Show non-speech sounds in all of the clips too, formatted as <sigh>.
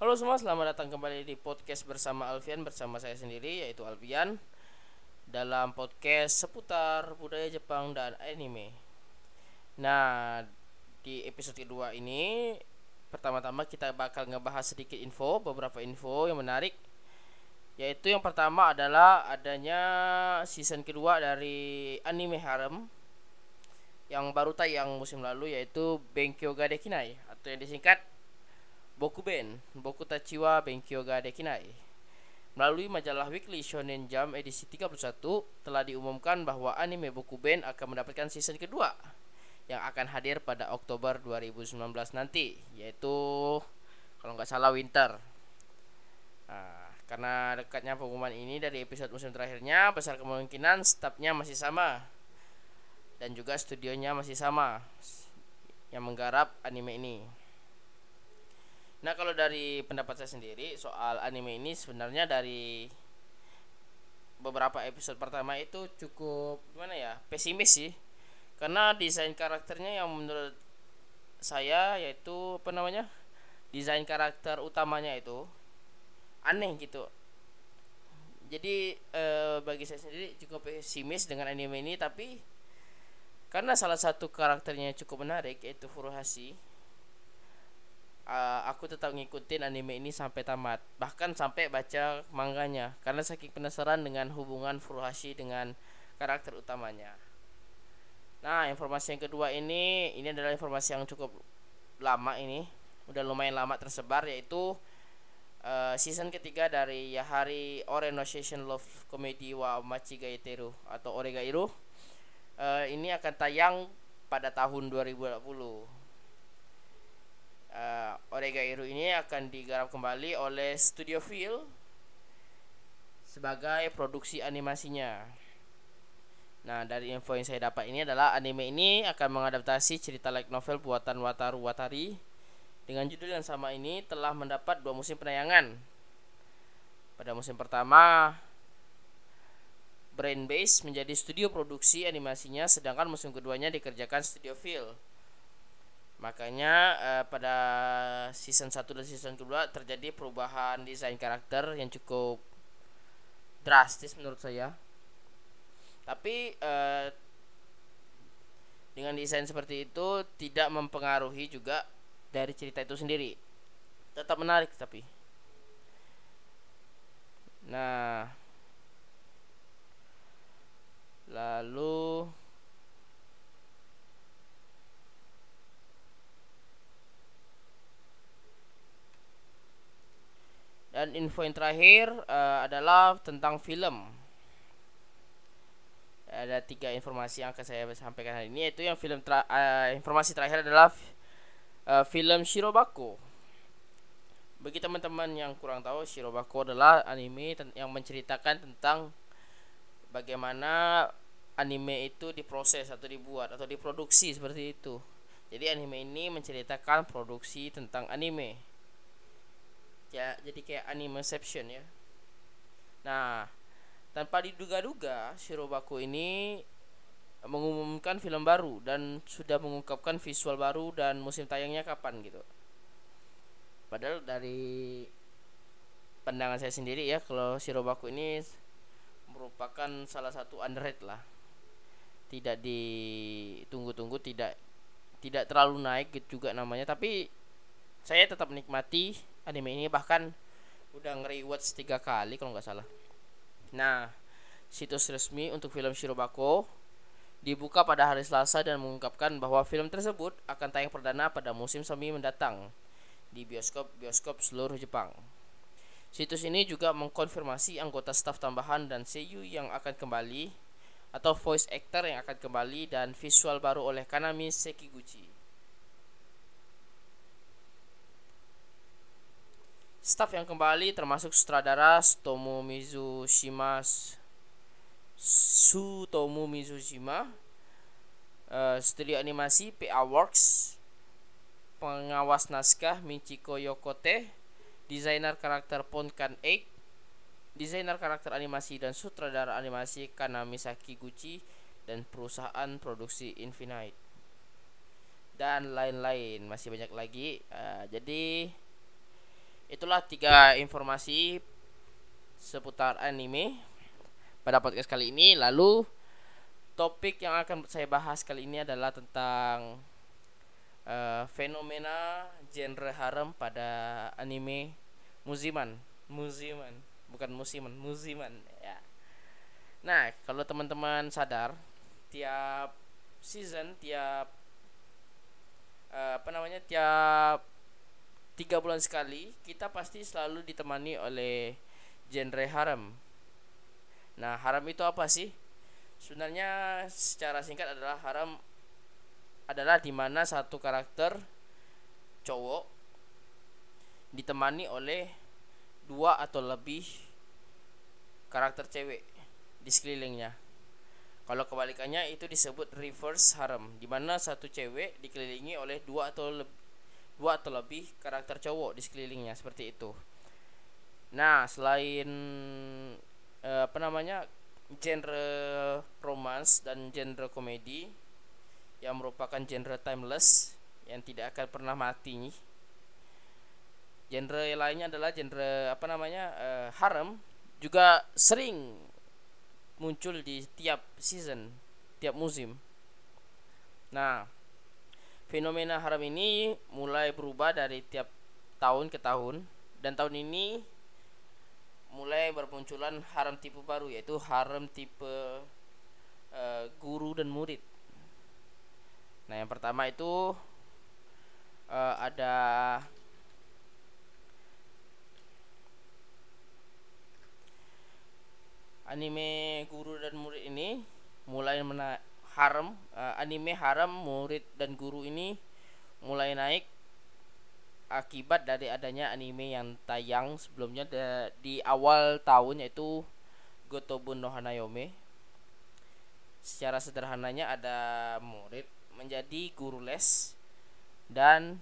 Halo semua, selamat datang kembali di podcast bersama Alfian bersama saya sendiri yaitu Alfian dalam podcast seputar budaya Jepang dan anime. Nah, di episode kedua ini pertama-tama kita bakal ngebahas sedikit info, beberapa info yang menarik yaitu yang pertama adalah adanya season kedua dari anime harem yang baru tayang musim lalu yaitu Benkyo ga Dekinai atau yang disingkat Boku Ben, Boku Tachiwa Benkyo ga Dekinai. Melalui majalah Weekly Shonen Jump edisi 31 telah diumumkan bahwa anime Boku Ben akan mendapatkan season kedua yang akan hadir pada Oktober 2019 nanti, yaitu kalau nggak salah winter. Nah, karena dekatnya pengumuman ini dari episode musim terakhirnya, besar kemungkinan stafnya masih sama dan juga studionya masih sama yang menggarap anime ini. Nah kalau dari pendapat saya sendiri soal anime ini sebenarnya dari beberapa episode pertama itu cukup gimana ya pesimis sih. Karena desain karakternya yang menurut saya yaitu apa namanya desain karakter utamanya itu aneh gitu. Jadi e, bagi saya sendiri cukup pesimis dengan anime ini tapi karena salah satu karakternya cukup menarik yaitu Furuhashi uh, aku tetap ngikutin anime ini sampai tamat. Bahkan sampai baca manganya. Karena saking penasaran dengan hubungan Furuhashi dengan karakter utamanya. Nah informasi yang kedua ini ini adalah informasi yang cukup lama ini. Udah lumayan lama tersebar yaitu uh, season ketiga dari Yahari Orenosation Love Comedy wa Machigaiteru atau Oregairu. Uh, ini akan tayang pada tahun 2020 uh, Orega Iru ini akan digarap kembali oleh Studio Phil sebagai produksi animasinya. Nah, dari info yang saya dapat ini adalah anime ini akan mengadaptasi cerita light novel buatan Wataru Watari dengan judul yang sama ini telah mendapat dua musim penayangan. Pada musim pertama, Brain Base menjadi studio produksi animasinya sedangkan musim keduanya dikerjakan Studio Phil. Makanya uh, pada season 1 dan season kedua terjadi perubahan desain karakter yang cukup drastis menurut saya. Tapi uh, dengan desain seperti itu tidak mempengaruhi juga dari cerita itu sendiri. Tetap menarik tapi. Nah, lalu Dan info yang terakhir uh, adalah tentang film. Ada tiga informasi yang akan saya sampaikan hari ini yaitu yang film tra uh, informasi terakhir adalah uh, film Shirobako. Bagi teman-teman yang kurang tahu, Shirobako adalah anime yang menceritakan tentang bagaimana anime itu diproses atau dibuat atau diproduksi seperti itu. Jadi anime ini menceritakan produksi tentang anime ya jadi kayak animeception ya. Nah tanpa diduga-duga Shirobako ini mengumumkan film baru dan sudah mengungkapkan visual baru dan musim tayangnya kapan gitu. Padahal dari pandangan saya sendiri ya kalau Shirobako ini merupakan salah satu underrated lah. Tidak ditunggu-tunggu tidak tidak terlalu naik gitu juga namanya. Tapi saya tetap menikmati anime ini bahkan udah nge-rewatch tiga kali kalau nggak salah nah situs resmi untuk film Shirobako dibuka pada hari Selasa dan mengungkapkan bahwa film tersebut akan tayang perdana pada musim semi mendatang di bioskop-bioskop seluruh Jepang. Situs ini juga mengkonfirmasi anggota staf tambahan dan seiyu yang akan kembali atau voice actor yang akan kembali dan visual baru oleh Kanami Sekiguchi. Staff yang kembali termasuk sutradara Sutomo Mizushima Sutomo Mizushima uh, Studio animasi PA Works Pengawas naskah Michiko Yokote Desainer karakter Ponkan 8 Desainer karakter animasi dan sutradara animasi Kanami Sakiguchi Dan perusahaan produksi Infinite. Dan lain-lain Masih banyak lagi. Uh, Jadi itulah tiga informasi seputar anime pada podcast kali ini. Lalu topik yang akan saya bahas kali ini adalah tentang uh, fenomena genre harem pada anime musiman, musiman, bukan musiman, musiman ya. Nah, kalau teman-teman sadar, tiap season, tiap uh, apa namanya, tiap tiga bulan sekali kita pasti selalu ditemani oleh genre harem. Nah, harem itu apa sih? Sebenarnya secara singkat adalah harem adalah di mana satu karakter cowok ditemani oleh dua atau lebih karakter cewek di sekelilingnya. Kalau kebalikannya itu disebut reverse harem, di mana satu cewek dikelilingi oleh dua atau lebih dua atau lebih karakter cowok di sekelilingnya seperti itu. Nah, selain eh, apa namanya genre romance dan genre komedi yang merupakan genre timeless yang tidak akan pernah mati. Genre lainnya adalah genre apa namanya uh, harem juga sering muncul di tiap season, tiap musim. Nah, fenomena haram ini mulai berubah dari tiap tahun ke tahun dan tahun ini mulai bermunculan haram tipe baru yaitu haram tipe uh, guru dan murid. Nah, yang pertama itu uh, ada anime guru dan murid ini mulai mena haram uh, anime haram murid dan guru ini mulai naik akibat dari adanya anime yang tayang sebelumnya di awal tahun yaitu Gotobun no Hanayome. Secara sederhananya ada murid menjadi guru les dan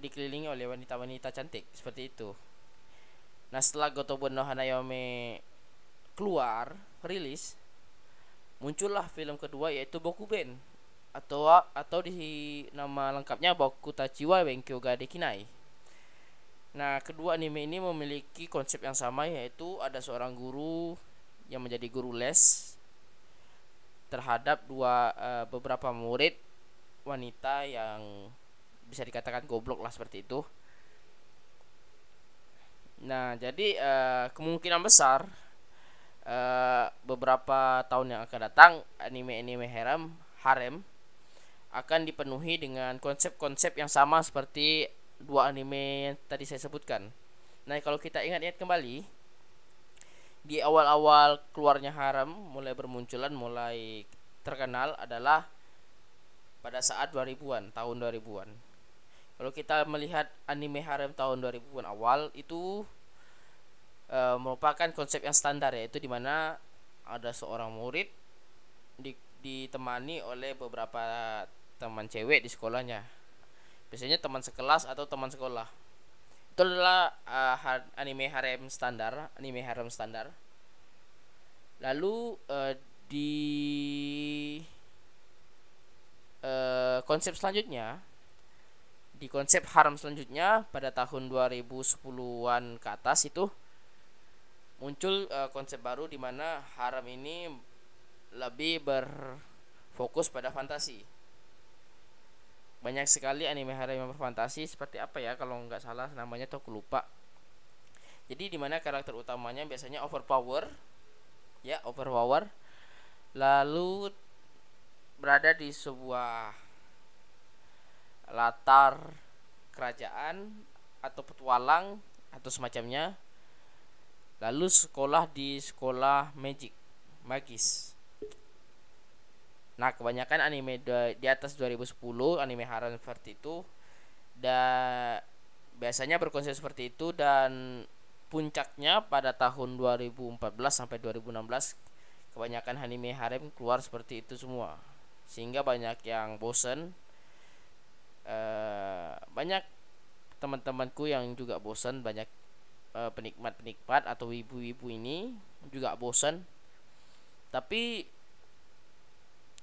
dikelilingi oleh wanita-wanita cantik seperti itu. Nah setelah Gotobun no Hanayome keluar rilis muncullah film kedua yaitu Bokuben atau atau di nama lengkapnya Boku Tachiwa Benkyo ga Dekinai. Nah, kedua anime ini memiliki konsep yang sama yaitu ada seorang guru yang menjadi guru les terhadap dua uh, beberapa murid wanita yang bisa dikatakan goblok lah seperti itu. Nah, jadi uh, kemungkinan besar uh, beberapa tahun yang akan datang anime-anime harem harem akan dipenuhi dengan konsep-konsep yang sama seperti dua anime yang tadi saya sebutkan. Nah, kalau kita ingat-ingat kembali di awal-awal keluarnya harem mulai bermunculan mulai terkenal adalah pada saat 2000-an, tahun 2000-an. Kalau kita melihat anime harem tahun 2000-an awal itu e, merupakan konsep yang standar yaitu di mana ada seorang murid di, ditemani oleh beberapa teman cewek di sekolahnya. Biasanya teman sekelas atau teman sekolah. Itu adalah uh, anime harem standar anime harem standar. Lalu uh, di uh, konsep selanjutnya di konsep harem selanjutnya pada tahun 2010-an ke atas itu muncul uh, konsep baru di mana haram ini lebih berfokus pada fantasi. Banyak sekali anime haram yang berfantasi seperti apa ya kalau nggak salah namanya tuh aku lupa. Jadi di mana karakter utamanya biasanya overpower ya, overpower lalu berada di sebuah latar kerajaan atau petualang atau semacamnya lalu sekolah di sekolah magic magis. Nah kebanyakan anime di atas 2010 anime harem seperti itu dan biasanya berkonsep seperti itu dan puncaknya pada tahun 2014 sampai 2016 kebanyakan anime harem keluar seperti itu semua. Sehingga banyak yang bosen. Uh, banyak teman-temanku yang juga bosen banyak Eh, penikmat-penikmat atau ibu-ibu ini juga bosan tapi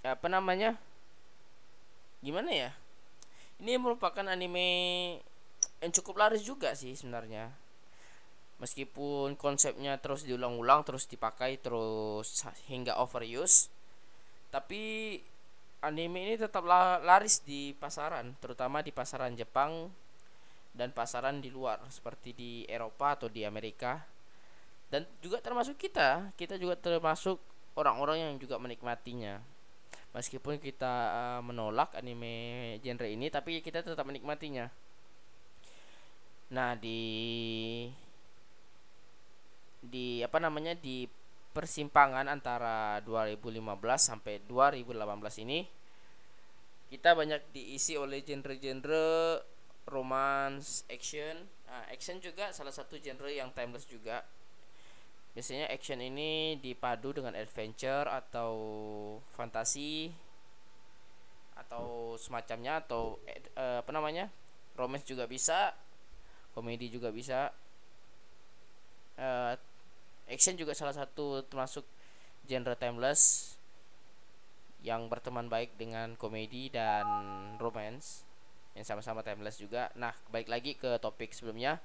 apa namanya gimana ya? Ini merupakan anime yang cukup laris juga sih sebenarnya. Meskipun konsepnya terus diulang-ulang terus dipakai terus hingga overuse tapi anime ini tetap laris di pasaran terutama di pasaran Jepang dan pasaran di luar seperti di Eropa atau di Amerika. Dan juga termasuk kita kita juga termasuk orang-orang yang juga menikmatinya. Meskipun kita uh, menolak anime genre ini tapi kita tetap menikmatinya. Nah di di apa namanya di persimpangan antara 2015 sampai 2018 ini kita banyak diisi oleh genre-genre romance, action. Nah, action juga salah satu genre yang timeless juga. Biasanya action ini dipadu dengan adventure atau fantasi atau semacamnya atau eh, apa namanya? romance juga bisa, komedi juga bisa. Uh, action juga salah satu termasuk genre timeless yang berteman baik dengan komedi dan romance yang sama-sama timeless juga. Nah, balik lagi ke topik sebelumnya.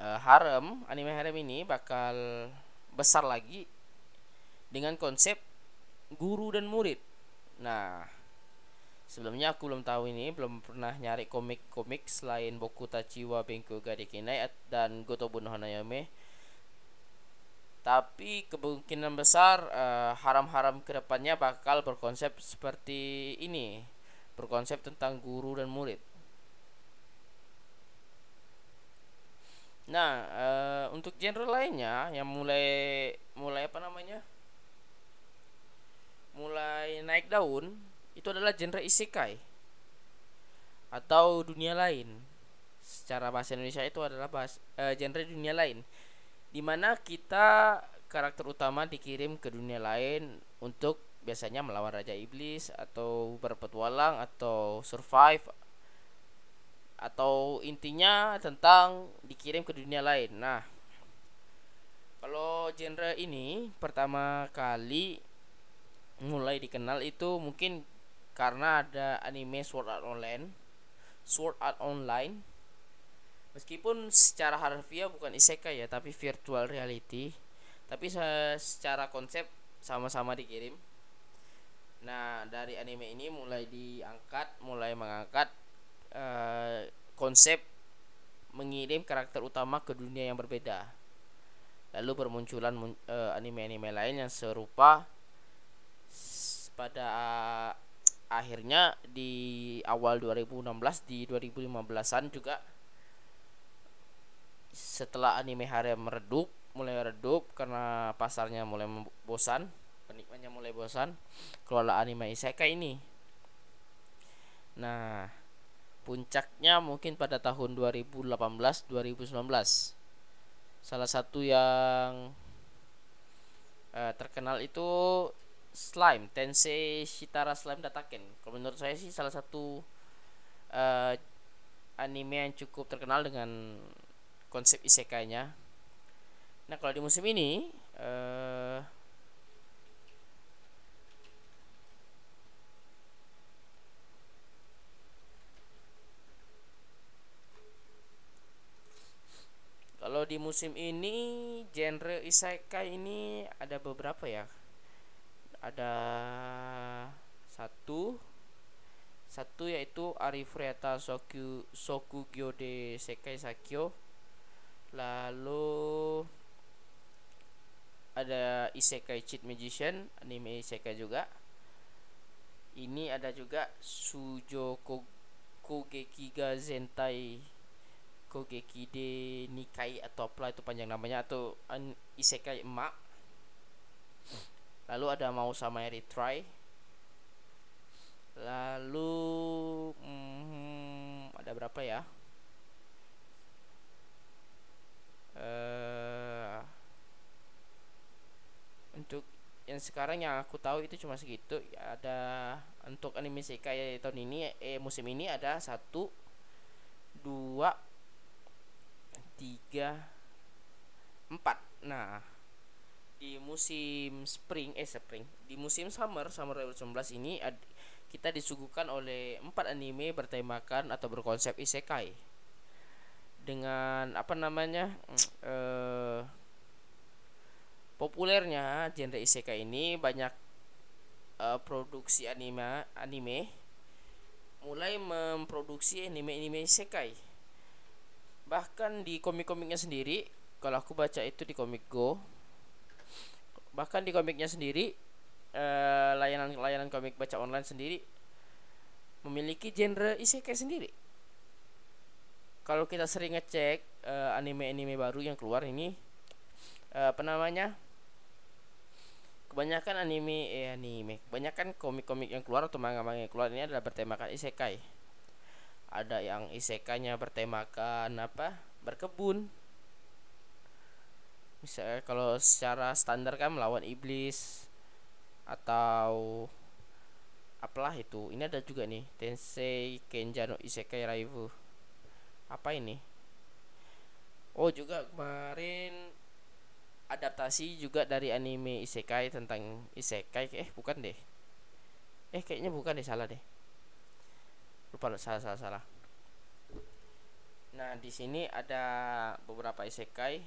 Uh, harem, anime harem ini bakal besar lagi dengan konsep guru dan murid. Nah, sebelumnya aku belum tahu ini, belum pernah nyari komik-komik selain Boku Tachiwa Benko Gadekinai dan Gotobu no Hanayome tapi kemungkinan besar uh, haram-haram ke depannya bakal berkonsep seperti ini berkonsep tentang guru dan murid. Nah uh, untuk genre lainnya yang mulai mulai apa namanya? Mulai naik daun itu adalah genre isekai. Atau dunia lain. Secara bahasa Indonesia itu adalah bahas, uh, genre dunia lain. Di mana kita karakter utama dikirim ke dunia lain untuk biasanya melawan raja iblis atau berpetualang atau survive atau intinya tentang dikirim ke dunia lain. Nah, kalau genre ini pertama kali mulai dikenal itu mungkin karena ada anime Sword Art Online, Sword Art Online. Meskipun secara harfiah bukan isekai ya tapi virtual reality. Tapi secara konsep sama-sama dikirim nah dari anime ini mulai diangkat mulai mengangkat uh, konsep mengirim karakter utama ke dunia yang berbeda. Lalu bermunculan uh, anime-anime lain yang serupa pada uh, akhirnya di awal 2016 di 2015an juga setelah anime harem meredup mulai redup karena pasarnya mulai bosan penikmatnya mulai bosan kelola anime isekai ini. Nah puncaknya mungkin pada tahun 2018 2019 salah satu yang uh, terkenal itu slime Tensei Shitara Slime Dataken. Kalau menurut saya sih salah satu uh, anime yang cukup terkenal dengan konsep isekainya. Nah kalau di musim ini uh, Kalau di musim ini genre isekai ini ada beberapa ya. Ada satu. Satu yaitu Arifureta Soku Sokugyo de Sekai Sakyo. Lalu ada Isekai Cheat Magician anime Isekai juga. Ini ada juga Sujo Kogeki ga Zentai Kogeki de Nikai atau apa itu panjang namanya atau Isekai emak lalu ada mau sama Retry lalu hmm, ada berapa ya? Uh, untuk yang sekarang yang aku tahu itu cuma segitu. Ada untuk anime sekai tahun ini eh musim ini ada satu dua tiga empat. Nah di musim spring eh spring. Di musim summer summer 2019 ini ad, kita disuguhkan oleh empat anime bertemakan atau berkonsep isekai. Dengan apa namanya <tsk> eh, populernya genre isekai ini banyak eh, produksi anime anime mulai memproduksi anime-anime isekai bahkan di komik-komiknya sendiri kalau aku baca itu di komik Go bahkan di komiknya sendiri eh, layanan-layanan komik baca online sendiri memiliki genre isekai sendiri. Kalau kita sering ngecek uh, anime-anime baru yang keluar ini uh, apa namanya kebanyakan anime eh anime kebanyakan komik-komik yang keluar atau manga-manga yang keluar ini adalah bertemakan isekai ada yang isekanya bertemakan apa berkebun. Misalnya kalau secara standar kan melawan iblis atau apalah itu. Ini ada juga nih Tensei Kenja no Isekai Raivu. Apa ini? Oh juga kemarin adaptasi juga dari anime Isekai tentang Isekai. Eh bukan deh. Eh kayaknya bukan deh salah deh lupa salah salah salah. Nah di sini ada beberapa isekai.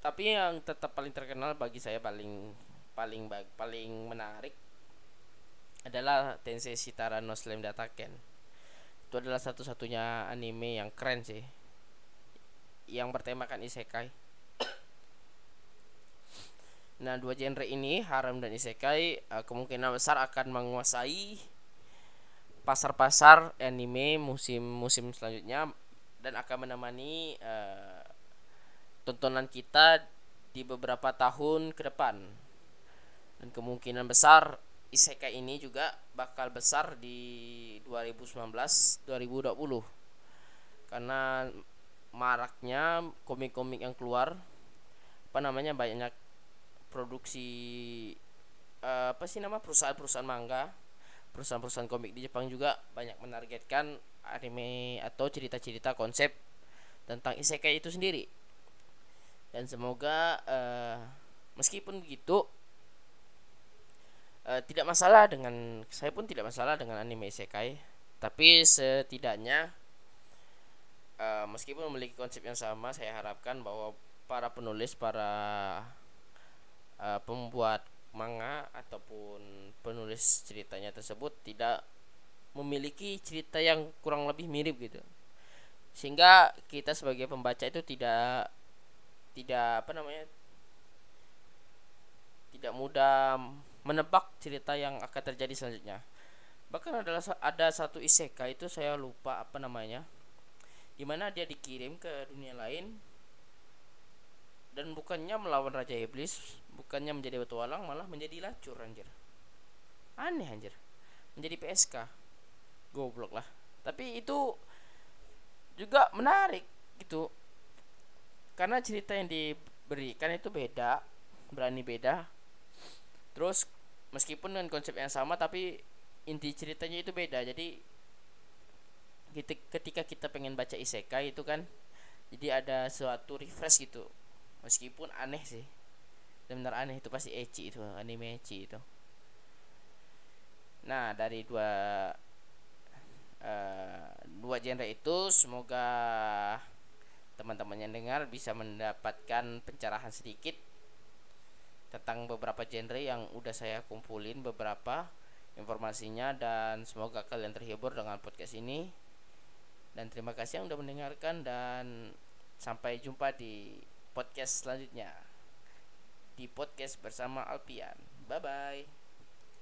Tapi yang tetap paling terkenal bagi saya paling paling paling menarik adalah Tensei Shitara no Slam Dataken itu adalah satu-satunya anime yang keren sih. Yang bertemakan isekai Nah, dua genre ini, harem dan isekai, uh, kemungkinan besar akan menguasai pasar-pasar anime musim-musim selanjutnya dan akan menemani uh, tontonan kita di beberapa tahun ke depan. Dan kemungkinan besar isekai ini juga bakal besar di 2019-2020. Karena maraknya komik-komik yang keluar apa namanya banyak produksi uh, apa sih nama perusahaan-perusahaan manga perusahaan-perusahaan komik di Jepang juga banyak menargetkan anime atau cerita-cerita konsep tentang isekai itu sendiri. Dan semoga uh, meskipun begitu uh, tidak masalah dengan saya pun tidak masalah dengan anime isekai. Tapi setidaknya uh, meskipun memiliki konsep yang sama saya harapkan bahwa para penulis para uh, pembuat manga ataupun penulis ceritanya tersebut tidak memiliki cerita yang kurang lebih mirip gitu. Sehingga kita sebagai pembaca itu tidak tidak apa namanya tidak mudah menebak cerita yang akan terjadi selanjutnya. Bahkan adalah ada satu isekai itu saya lupa apa namanya di mana dia dikirim ke dunia lain dan bukannya melawan raja iblis bukannya menjadi petualang malah menjadi lacur anjir. Aneh anjir. Menjadi PSK goblok lah. Tapi itu juga menarik gitu. Karena cerita yang diberikan itu beda berani beda. Terus meskipun dengan konsep yang sama tapi inti ceritanya itu beda. Jadi ketika kita pengen baca isekai itu kan jadi ada suatu refresh gitu meskipun aneh sih. Benar aneh. Itu pasti ecchi itu anime ecchi itu. Nah dari dua uh, dua genre itu semoga teman-teman yang dengar bisa mendapatkan pencerahan sedikit tentang beberapa genre yang udah saya kumpulin beberapa informasinya dan semoga kalian terhibur dengan podcast ini. Dan terima kasih yang udah mendengarkan dan sampai jumpa di podcast selanjutnya di podcast bersama Alpian. Bye bye.